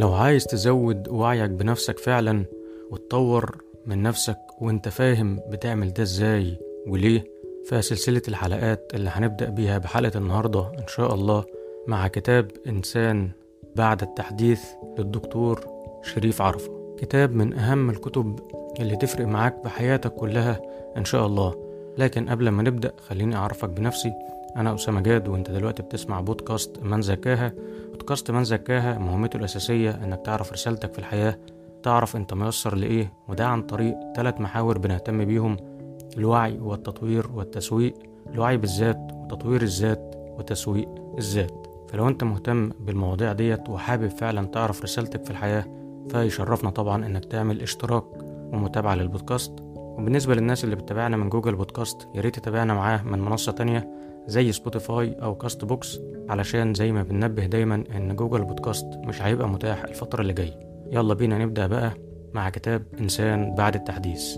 لو عايز تزود وعيك بنفسك فعلا وتطور من نفسك وانت فاهم بتعمل ده إزاي وليه فسلسلة الحلقات اللي هنبدأ بيها بحلقة النهاردة إن شاء الله مع كتاب إنسان بعد التحديث للدكتور شريف عرفة. كتاب من أهم الكتب اللي تفرق معاك بحياتك كلها إن شاء الله. لكن قبل ما نبدأ خليني أعرفك بنفسي. أنا أسامة جاد وأنت دلوقتي بتسمع بودكاست من زكاها. بودكاست من زكاها مهمته الأساسية إنك تعرف رسالتك في الحياة تعرف أنت ميسر لإيه وده عن طريق ثلاث محاور بنهتم بيهم الوعي والتطوير والتسويق الوعي بالذات وتطوير الذات وتسويق الذات. فلو أنت مهتم بالمواضيع ديت وحابب فعلا تعرف رسالتك في الحياة فيشرفنا طبعا إنك تعمل اشتراك ومتابعة للبودكاست. وبالنسبة للناس اللي بتتابعنا من Google Podcast ياريت تتابعنا معاه من منصة تانية زي Spotify أو Castbox علشان زي ما بننبه دايما إن Google Podcast مش هيبقى متاح الفترة اللي جاية. يلا بينا نبدأ بقى مع كتاب إنسان بعد التحديث.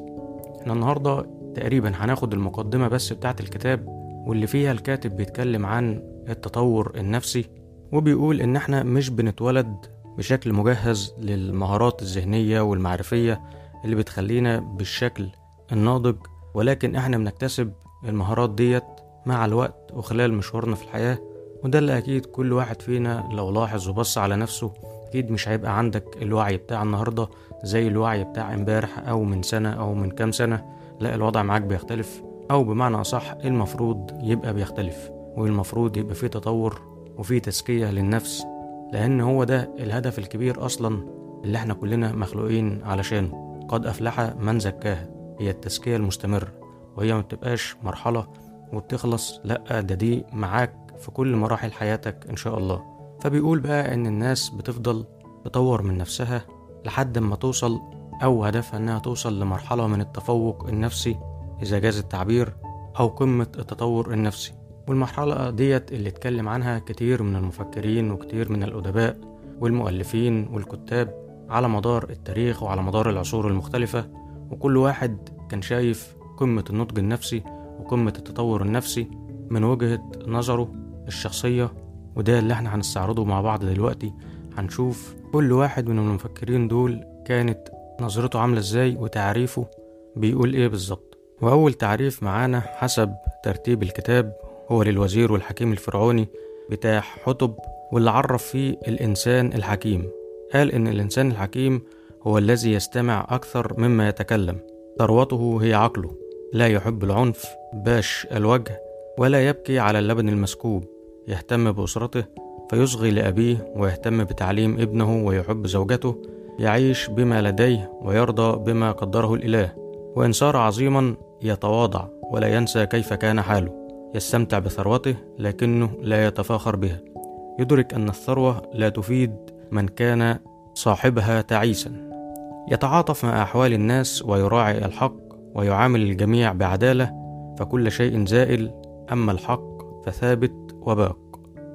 إحنا النهاردة تقريبا هناخد المقدمة بس بتاعت الكتاب واللي فيها الكاتب بيتكلم عن التطور النفسي وبيقول إن إحنا مش بنتولد بشكل مجهز للمهارات الذهنية والمعرفية اللي بتخلينا بالشكل الناضج ولكن إحنا بنكتسب المهارات ديت مع الوقت وخلال مشوارنا في الحياة وده اللي أكيد كل واحد فينا لو لاحظ وبص على نفسه أكيد مش هيبقى عندك الوعي بتاع النهاردة زي الوعي بتاع امبارح أو من سنة أو من كام سنة. لا الوضع معاك بيختلف أو بمعنى أصح المفروض يبقى بيختلف والمفروض يبقى فيه تطور وفيه تزكية للنفس لأن هو ده الهدف الكبير أصلا اللي إحنا كلنا مخلوقين علشانه. قد أفلح من زكاها هي التزكية المستمرة وهي ما بتبقاش مرحلة وبتخلص لأ ده دي معاك في كل مراحل حياتك إن شاء الله. فبيقول بقى إن الناس بتفضل تطور من نفسها لحد ما توصل أو هدفها إنها توصل لمرحلة من التفوق النفسي إذا جاز التعبير أو قمة التطور النفسي. والمرحلة ديت اللي اتكلم عنها كتير من المفكرين وكتير من الأدباء والمؤلفين والكتاب على مدار التاريخ وعلى مدار العصور المختلفة. وكل واحد كان شايف قمة النضج النفسي وقمة التطور النفسي من وجهة نظره الشخصية وده اللي إحنا هنستعرضه مع بعض دلوقتي. هنشوف كل واحد من المفكرين دول كانت نظرته عاملة إزاي وتعريفه بيقول إيه بالظبط. وأول تعريف معانا حسب ترتيب الكتاب هو للوزير والحكيم الفرعوني بتاع حطب واللي عرف فيه الإنسان الحكيم. قال إن الإنسان الحكيم هو الذي يستمع أكثر مما يتكلم. ثروته هي عقله. لا يحب العنف باش الوجه ولا يبكي على اللبن المسكوب. يهتم بأسرته فيصغي لأبيه ويهتم بتعليم ابنه ويحب زوجته يعيش بما لديه ويرضى بما قدره الإله. وإن صار عظيما يتواضع ولا ينسى كيف كان حاله. يستمتع بثروته لكنه لا يتفاخر بها. يدرك أن الثروة لا تفيد من كان صاحبها تعيسا. يتعاطف مع أحوال الناس ويراعي الحق ويعامل الجميع بعدالة فكل شيء زائل. أما الحق فثابت وباق.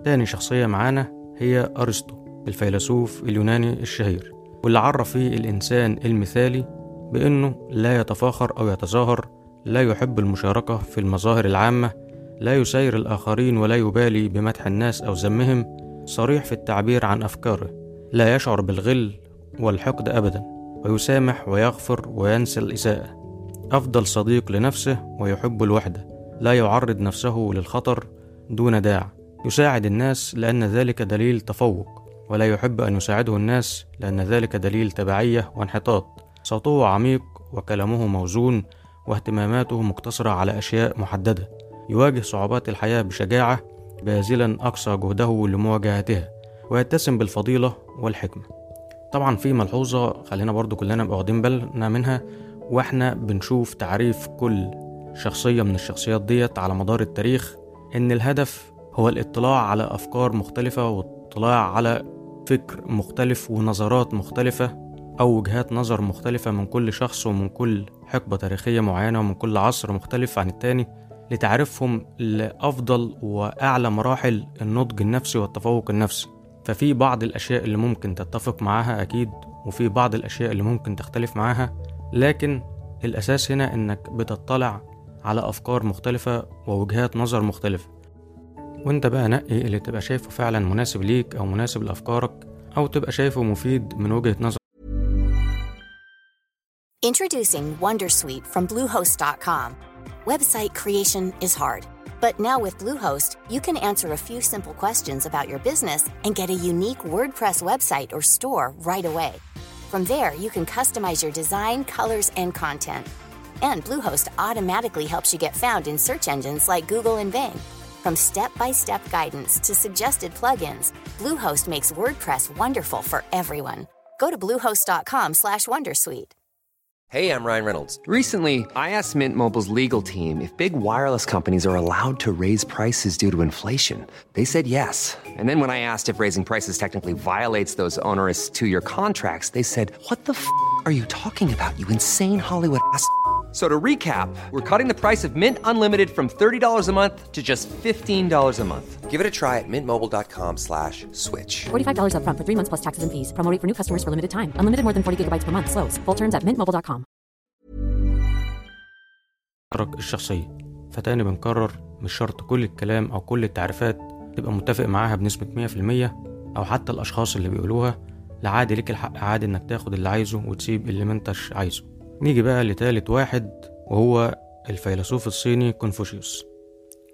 تاني شخصية معانا هي أرسطو الفيلسوف اليوناني الشهير واللي عرف فيه الإنسان المثالي بأنه لا يتفاخر أو يتظاهر لا يحب المشاركة في المظاهر العامة لا يسير الآخرين ولا يبالي بمدح الناس أو ذمهم صريح في التعبير عن أفكاره لا يشعر بالغل والحقد أبدا ويسامح ويغفر وينسى الإساءة. أفضل صديق لنفسه ويحب الوحدة لا يعرض نفسه للخطر دون داع يساعد الناس لأن ذلك دليل تفوق ولا يحب أن يساعده الناس لأن ذلك دليل تبعية وانحطاط. صوته عميق وكلامه موزون واهتماماته مقتصرة على أشياء محددة. يواجه صعوبات الحياة بشجاعة باذلا أقصى جهده لمواجهتها ويتسم بالفضيلة والحكمة. طبعا في ملحوظة خلينا برضو كلنا نبقى واخدين بالنا منها وإحنا بنشوف تعريف كل شخصية من الشخصيات ديت على مدار التاريخ إن الهدف هو الاطلاع على أفكار مختلفة والاطلاع على فكر مختلف ونظرات مختلفة أو وجهات نظر مختلفة من كل شخص ومن كل حقبة تاريخية معينة ومن كل عصر مختلف عن التاني لتعرفهم لأفضل وأعلى مراحل النضج النفسي والتفوق النفسي. ففي بعض الأشياء اللي ممكن تتفق معاها أكيد وفي بعض الأشياء اللي ممكن تختلف معاها لكن الأساس هنا إنك بتطلع على أفكار مختلفة ووجهات نظر مختلفة وانت بقى نقي اللي تبقى شايفه فعلا مناسب ليك أو مناسب لأفكارك أو تبقى شايفه مفيد من وجهة نظر Introducing Wondersuite from Bluehost.com. Website creation is hard, but now with Bluehost, you can answer a few simple questions about your business and get a unique WordPress website or store right away. From there, you can customize your design, colors, and content. And Bluehost automatically helps you get found in search engines like Google and Bing. From step-by-step guidance to suggested plugins, Bluehost makes WordPress wonderful for everyone. Go to bluehost.com/wondersuite. Hey, I'm Ryan Reynolds. Recently, I asked Mint Mobile's legal team if big wireless companies are allowed to raise prices due to inflation. They said yes. And then when I asked if raising prices technically violates those onerous two year contracts, they said, What the f are you talking about, you insane Hollywood ass? So to recap, we're cutting the price of Mint Unlimited from $30 a month to just $15 a month. Give it a try at mintmobile.com slash switch. $45 upfront for three months plus taxes and fees. Promo rate for new customers for limited time. Unlimited more than 40 gigabytes per month. Slows. Full terms at mintmobile.com. الشخصية فتاني بنكرر مش شرط كل الكلام أو كل التعريفات تبقى متفق معاها بنسبة 100% أو حتى الأشخاص اللي بيقولوها لا عادي ليك الحق عادي إنك تاخد اللي عايزه وتسيب اللي منتش عايزه نيجي بقى لتالت واحد وهو الفيلسوف الصيني كونفوشيوس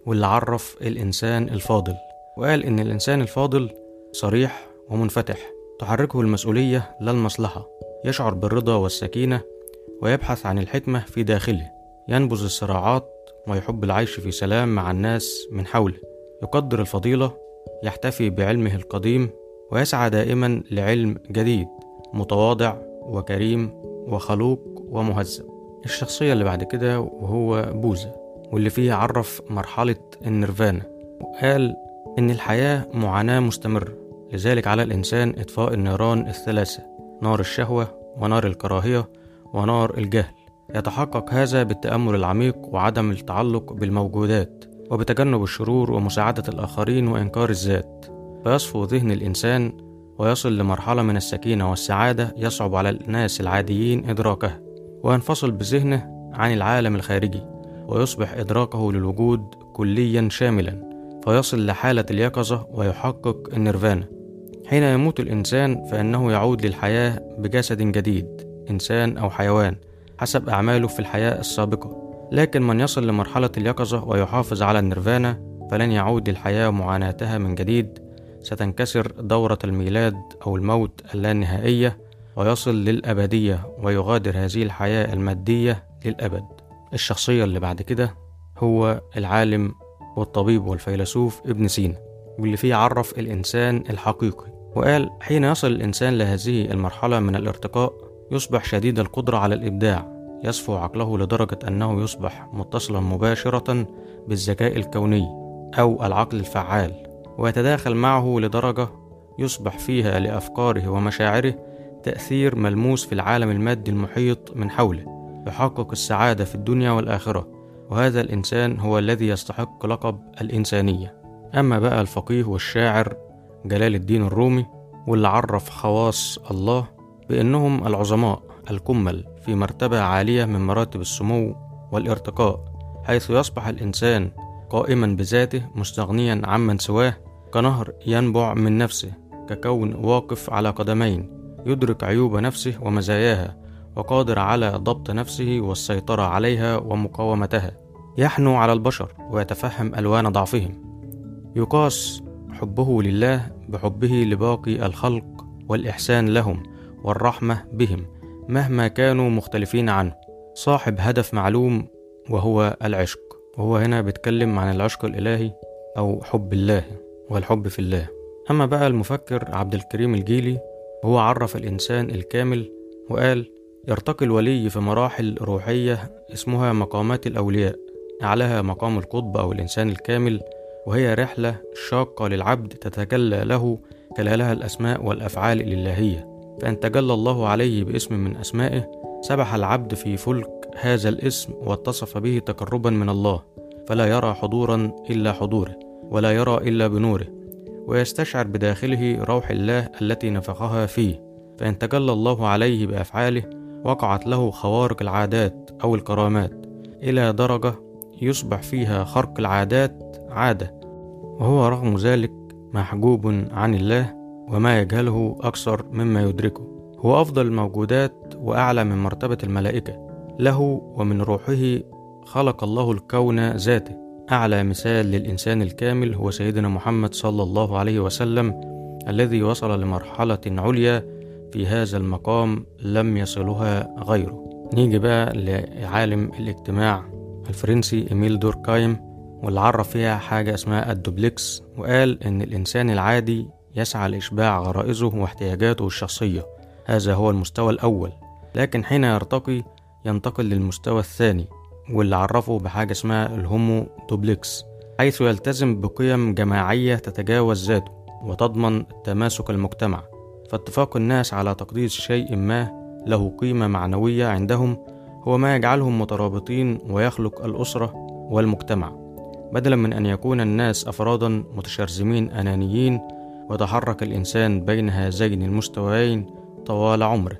واللي عرف الإنسان الفاضل وقال إن الإنسان الفاضل صريح ومنفتح تحركه المسؤولية لا المصلحة يشعر بالرضا والسكينة ويبحث عن الحكمة في داخله ينبذ الصراعات ويحب العيش في سلام مع الناس من حوله يقدر الفضيلة يحتفي بعلمه القديم ويسعى دائما لعلم جديد متواضع وكريم وخلوق ومهذب. الشخصية اللي بعد كده وهو بوذا واللي فيه عرف مرحلة النيرفانا وقال إن الحياة معاناة مستمرة لذلك على الإنسان إطفاء النيران الثلاثة نار الشهوة ونار الكراهية ونار الجهل. يتحقق هذا بالتأمل العميق وعدم التعلق بالموجودات وبتجنب الشرور ومساعدة الآخرين وإنكار الذات. فيصفو ذهن الإنسان ويصل لمرحلة من السكينة والسعادة يصعب على الناس العاديين إدراكها وينفصل بذهنه عن العالم الخارجي ويصبح إدراكه للوجود كليا شاملا فيصل لحالة اليقظة ويحقق النيرفانا. حين يموت الإنسان فإنه يعود للحياة بجسد جديد إنسان أو حيوان حسب أعماله في الحياة السابقة. لكن من يصل لمرحلة اليقظة ويحافظ على النيرفانا فلن يعود للحياة ومعاناتها من جديد ستنكسر دورة الميلاد أو الموت اللانهائية ويصل للأبدية ويغادر هذه الحياة المادية للأبد. الشخصية اللي بعد كده هو العالم والطبيب والفيلسوف ابن سينا واللي فيه عرف الإنسان الحقيقي. وقال حين يصل الإنسان لهذه المرحلة من الارتقاء يصبح شديد القدرة على الإبداع. يصفو عقله لدرجة أنه يصبح متصلا مباشرة بالذكاء الكوني أو العقل الفعال. ويتداخل معه لدرجة يصبح فيها لأفكاره ومشاعره تأثير ملموس في العالم المادي المحيط من حوله يحقق السعادة في الدنيا والآخرة وهذا الإنسان هو الذي يستحق لقب الإنسانية. أما بقى الفقيه والشاعر جلال الدين الرومي واللي عرف خواص الله بأنهم العظماء الكمل في مرتبة عالية من مراتب السمو والارتقاء حيث يصبح الإنسان قائما بذاته مستغنيا عمن سواه كنهر ينبع من نفسه ككون واقف على قدمين يدرك عيوب نفسه ومزاياها وقادر على ضبط نفسه والسيطرة عليها ومقاومتها. يحنو على البشر ويتفهم ألوان ضعفهم. يقاس حبه لله بحبه لباقي الخلق والإحسان لهم والرحمة بهم مهما كانوا مختلفين عنه. صاحب هدف معلوم وهو العشق. وهو هنا بيتكلم عن العشق الإلهي أو حب الله. والحب في الله. أما بقى المفكر عبد الكريم الجيلي هو عرف الإنسان الكامل وقال يرتقي الولي في مراحل روحية اسمها مقامات الأولياء أعلاها مقام القطب أو الإنسان الكامل وهي رحلة شاقة للعبد تتجلى له خلالها الأسماء والأفعال الإلهية. فإن تجلى الله عليه باسم من أسمائه سبح العبد في فلك هذا الاسم واتصف به تقربا من الله فلا يرى حضورا إلا حضوره. ولا يرى إلا بنوره ويستشعر بداخله روح الله التي نفخها فيه فإن تجلى الله عليه بأفعاله وقعت له خوارق العادات أو الكرامات إلى درجة يصبح فيها خرق العادات عادة وهو رغم ذلك محجوب عن الله وما يجهله أكثر مما يدركه. هو أفضل الموجودات وأعلى من مرتبة الملائكة له ومن روحه خلق الله الكون ذاته. أعلى مثال للإنسان الكامل هو سيدنا محمد صلى الله عليه وسلم الذي وصل لمرحلة عليا في هذا المقام لم يصلها غيره. نيجي بقى لعالم الاجتماع الفرنسي إميل دوركايم واللي عرف فيها حاجة اسمها الدوبلكس وقال إن الإنسان العادي يسعى لإشباع غرائزه واحتياجاته الشخصية. هذا هو المستوى الأول. لكن حين يرتقي ينتقل للمستوى الثاني. واللي عرفه بحاجة اسمها ال homo duplex حيث يلتزم بقيم جماعية تتجاوز ذاته وتضمن تماسك المجتمع. فاتفاق الناس على تقديس شيء ما له قيمة معنوية عندهم هو ما يجعلهم مترابطين ويخلق الأسرة والمجتمع. بدلا من أن يكون الناس أفرادا متشرذمين أنانيين ويتحرك الإنسان بين هذين المستويين طوال عمره.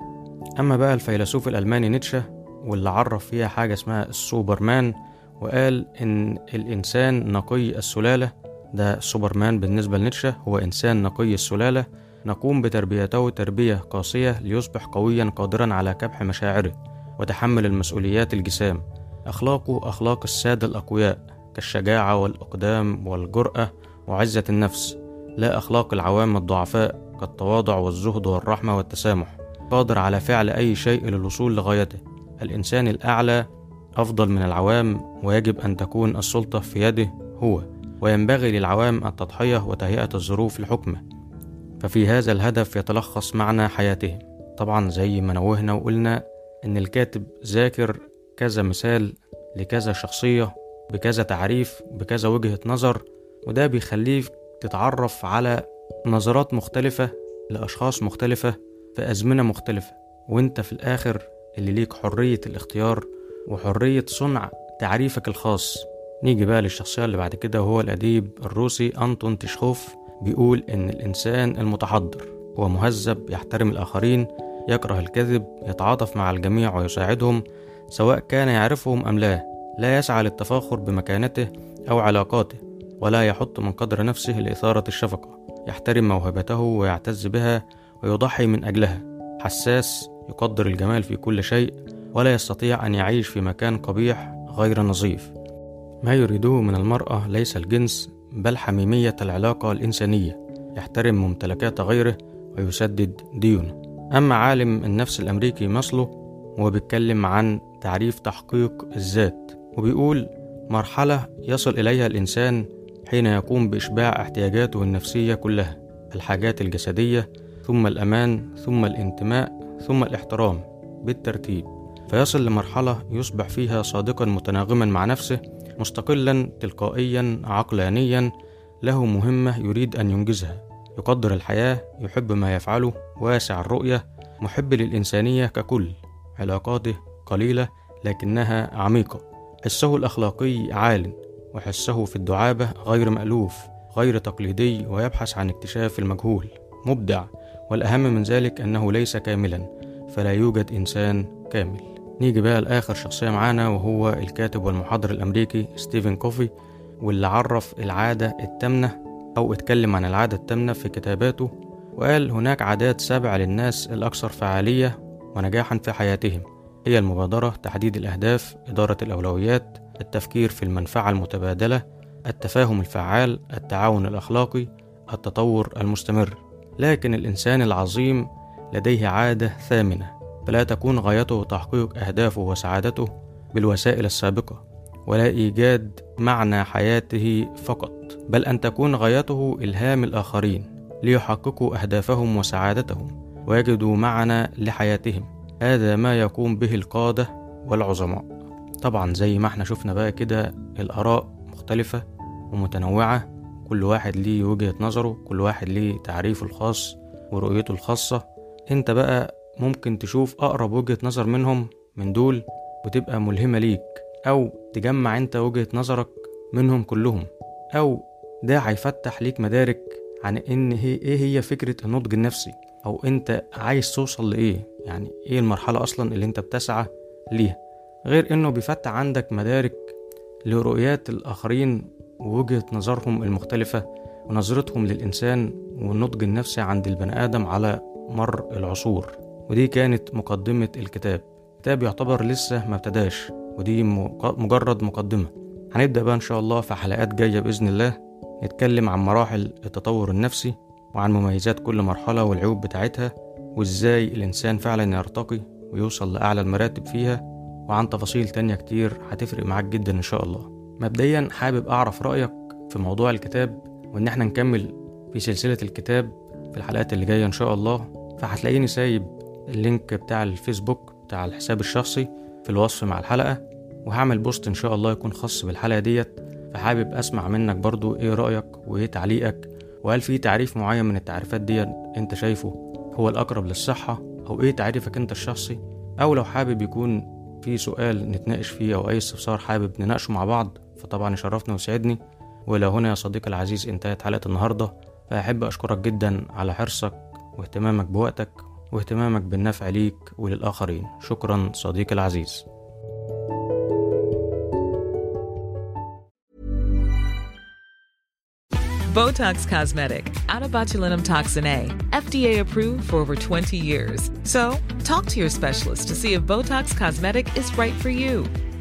أما بقى الفيلسوف الألماني نيتشه واللي عرف فيها حاجة اسمها السوبرمان وقال إن الإنسان نقي السلالة. ده سوبرمان بالنسبة لنيتشه هو إنسان نقي السلالة. نقوم بتربيته تربية قاسية ليصبح قويا قادرا على كبح مشاعره وتحمل المسؤوليات الجسام. أخلاقه أخلاق السادة الأقوياء كالشجاعة والإقدام والجرأة وعزة النفس. لا أخلاق العوام الضعفاء كالتواضع والزهد والرحمة والتسامح. قادر على فعل أي شيء للوصول لغايته. الإنسان الأعلى أفضل من العوام ويجب أن تكون السلطة في يده هو وينبغي للعوام التضحية وتهيئة الظروف لحكمه. ففي هذا الهدف يتلخص معنى حياتهم. طبعا زي ما نوهنا وقلنا إن الكاتب ذاكر كذا مثال لكذا شخصية بكذا تعريف بكذا وجهة نظر وده بيخليك تتعرف على نظرات مختلفة لأشخاص مختلفة في أزمنة مختلفة وإنت في الآخر اللي ليك حرية الاختيار وحرية صنع تعريفك الخاص. نيجي بقى للشخصية اللي بعد كده وهو الأديب الروسي أنطون تشخوف. بيقول إن الإنسان المتحضر هو مهذب يحترم الآخرين يكره الكذب يتعاطف مع الجميع ويساعدهم سواء كان يعرفهم أم لا. لا يسعى للتفاخر بمكانته أو علاقاته ولا يحط من قدر نفسه لإثارة الشفقة. يحترم موهبته ويعتز بها ويضحي من أجلها. حساس يقدر الجمال في كل شيء ولا يستطيع أن يعيش في مكان قبيح غير نظيف. ما يريده من المرأة ليس الجنس بل حميمية العلاقة الإنسانية. يحترم ممتلكات غيره ويسدد ديونه أما عالم النفس الأمريكي ماسلو هو بيتكلم عن تعريف تحقيق الذات وبيقول مرحلة يصل إليها الإنسان حين يقوم بإشباع احتياجاته النفسية كلها الحاجات الجسدية ثم الأمان ثم الانتماء ثم الاحترام بالترتيب. فيصل لمرحلة يصبح فيها صادقا متناغما مع نفسه مستقلا تلقائيا عقلانيا. له مهمة يريد أن ينجزها. يقدر الحياة يحب ما يفعله واسع الرؤية محب للإنسانية ككل. علاقاته قليلة لكنها عميقة. حسه الأخلاقي عال وحسه في الدعابة غير مألوف غير تقليدي ويبحث عن اكتشاف المجهول. مبدع. والأهم من ذلك أنه ليس كاملا فلا يوجد إنسان كامل. نيجي بقى لآخر شخصية معانا وهو الكاتب والمحاضر الأمريكي ستيفن كوفي واللي عرف العادة التامنة أو اتكلم عن العادة التامنة في كتاباته وقال هناك عادات سبع للناس الأكثر فعالية ونجاحا في حياتهم. هي المبادرة تحديد الأهداف إدارة الأولويات التفكير في المنفعة المتبادلة التفاهم الفعال التعاون الأخلاقي التطور المستمر. لكن الإنسان العظيم لديه عادة ثامنة فلا تكون غايته تحقيق أهدافه وسعادته بالوسائل السابقة ولا إيجاد معنى حياته فقط بل أن تكون غايته إلهام الآخرين ليحققوا أهدافهم وسعادتهم ويجدوا معنى لحياتهم. هذا ما يقوم به القادة والعظماء. طبعا زي ما إحنا شفنا بقى كده الآراء مختلفة ومتنوعة كل واحد ليه وجهة نظره كل واحد ليه تعريفه الخاص ورؤيته الخاصة. انت بقى ممكن تشوف أقرب وجهة نظر منهم من دول وتبقى ملهمة ليك أو تجمع انت وجهة نظرك منهم كلهم أو ده هيفتح ليك مدارك عن إن هي إيه هي فكرة النضج النفسي أو انت عايز توصل لإيه يعني إيه المرحلة أصلا اللي انت بتسعى ليها. غير إنه بيفتح عندك مدارك لرؤيات الآخرين ووجهة نظرهم المختلفة ونظرتهم للإنسان والنضج النفسي عند البني آدم على مر العصور. ودي كانت مقدمة الكتاب. الكتاب يعتبر لسه ما ابتداش ودي مجرد مقدمة. هنبدأ بقى إن شاء الله في حلقات جاية بإذن الله. نتكلم عن مراحل التطور النفسي وعن مميزات كل مرحلة والعيوب بتاعتها وإزاي الإنسان فعلا يرتقي ويوصل لأعلى المراتب فيها وعن تفاصيل تانية كتير هتفرق معاك جدا إن شاء الله. مبدئيا حابب أعرف رأيك في موضوع الكتاب وإن إحنا نكمل في سلسلة الكتاب في الحلقات اللي جاية إن شاء الله. فهتلاقيني سايب اللينك بتاع الفيسبوك بتاع الحساب الشخصي في الوصف مع الحلقة وهعمل بوست إن شاء الله يكون خاص بالحلقة ديت. فحابب أسمع منك برضو إيه رأيك وإيه تعليقك وهل في تعريف معين من التعريفات دي أنت شايفه هو الأقرب للصحة أو إيه تعريفك أنت الشخصي؟ أو لو حابب يكون في سؤال نتناقش فيه أو أي استفسار حابب نناقشه مع بعض فطبعا يشرفني ويسعدني ولو هنا يا صديقي العزيز انتهت حلقة النهاردة فأحب أشكرك جدا على حرصك واهتمامك بوقتك واهتمامك بالنفع ليك وللآخرين شكرا صديقي العزيز Botox Cosmetic, out of botulinum toxin A, FDA approved for over 20 years. So, talk to your specialist to see if Botox Cosmetic is right for you.